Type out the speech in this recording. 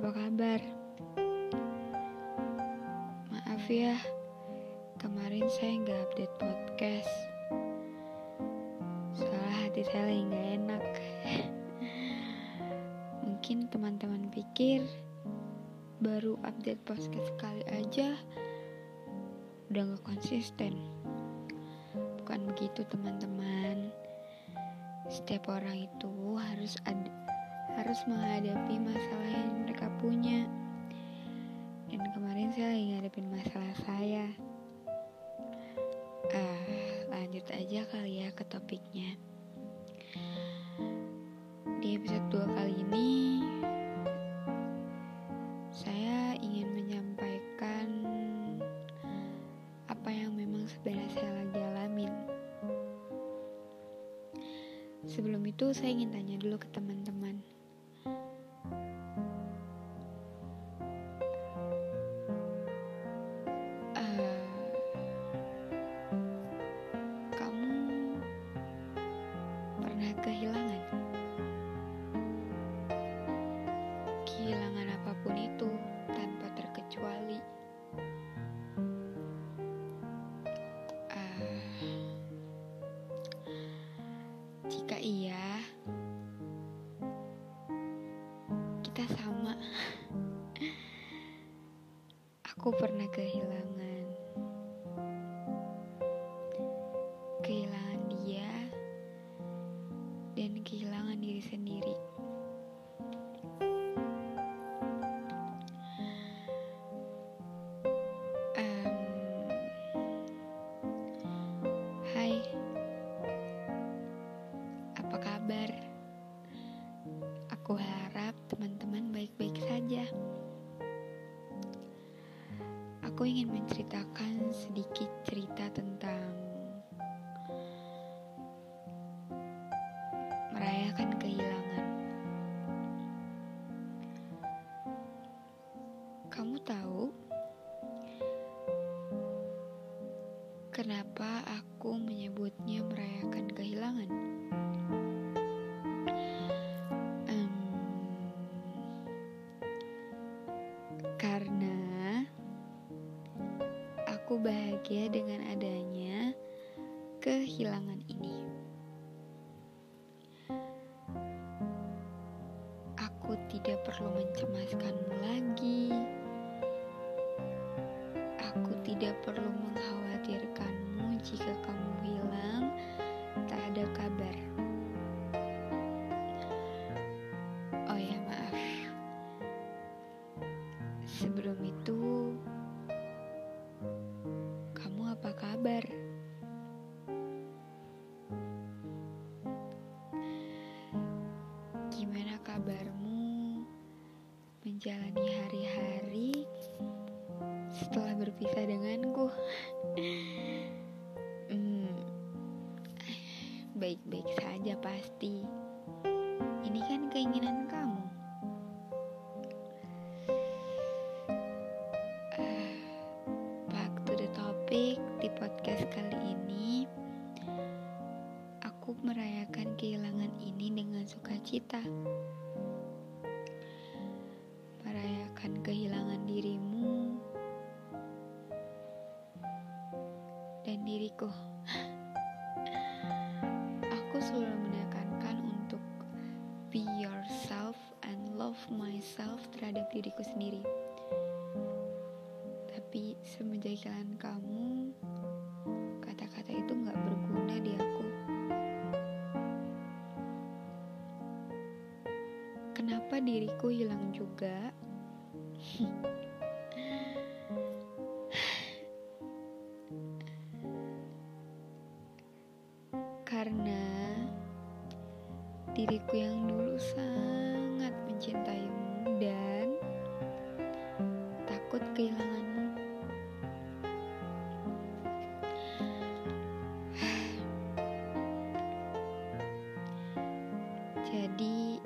Apa kabar? Maaf ya, kemarin saya nggak update podcast. Soalnya hati saya lagi nggak enak. Mungkin teman-teman pikir baru update podcast sekali aja udah nggak konsisten. Bukan begitu teman-teman. Setiap orang itu harus ada harus menghadapi masalah yang mereka punya. Dan kemarin saya lagi ngadepin masalah saya. Ah lanjut aja kali ya ke topiknya. Di episode 2 kali ini saya ingin menyampaikan apa yang memang sebenarnya saya lagi alamin. Sebelum itu saya ingin tanya dulu ke teman-teman Aku pernah kehilangan. Kehilangan dia dan kehilangan diri sendiri. Em, hai, apa kabar? Aku harap teman-teman baik-baik saja. Aku ingin menceritakan sedikit cerita tentang merayakan kehilangan. Kamu tahu kenapa aku menyebutnya merayakan aku bahagia dengan adanya kehilangan ini. Aku tidak perlu mencemaskanmu lagi. Aku tidak perlu mengkhawatirkanmu jika kamu hilang, tak ada kabar. Oh ya, maaf. Sebelum itu, berpisah denganku? Hmm, baik-baik saja pasti. Ini kan keinginan kamu. Eh, back to the topic di podcast kali ini aku merayakan kehilangan ini dengan sukacita merayakan kehilangan dirimu dan diriku aku selalu menekankan untuk be yourself and love myself terhadap diriku sendiri tapi semenjak kehilangan kamu, kata-kata itu nggak berguna di aku. Kenapa diriku hilang juga? Karena diriku yang dulu sangat mencintaimu dan takut kehilanganmu. Jadi,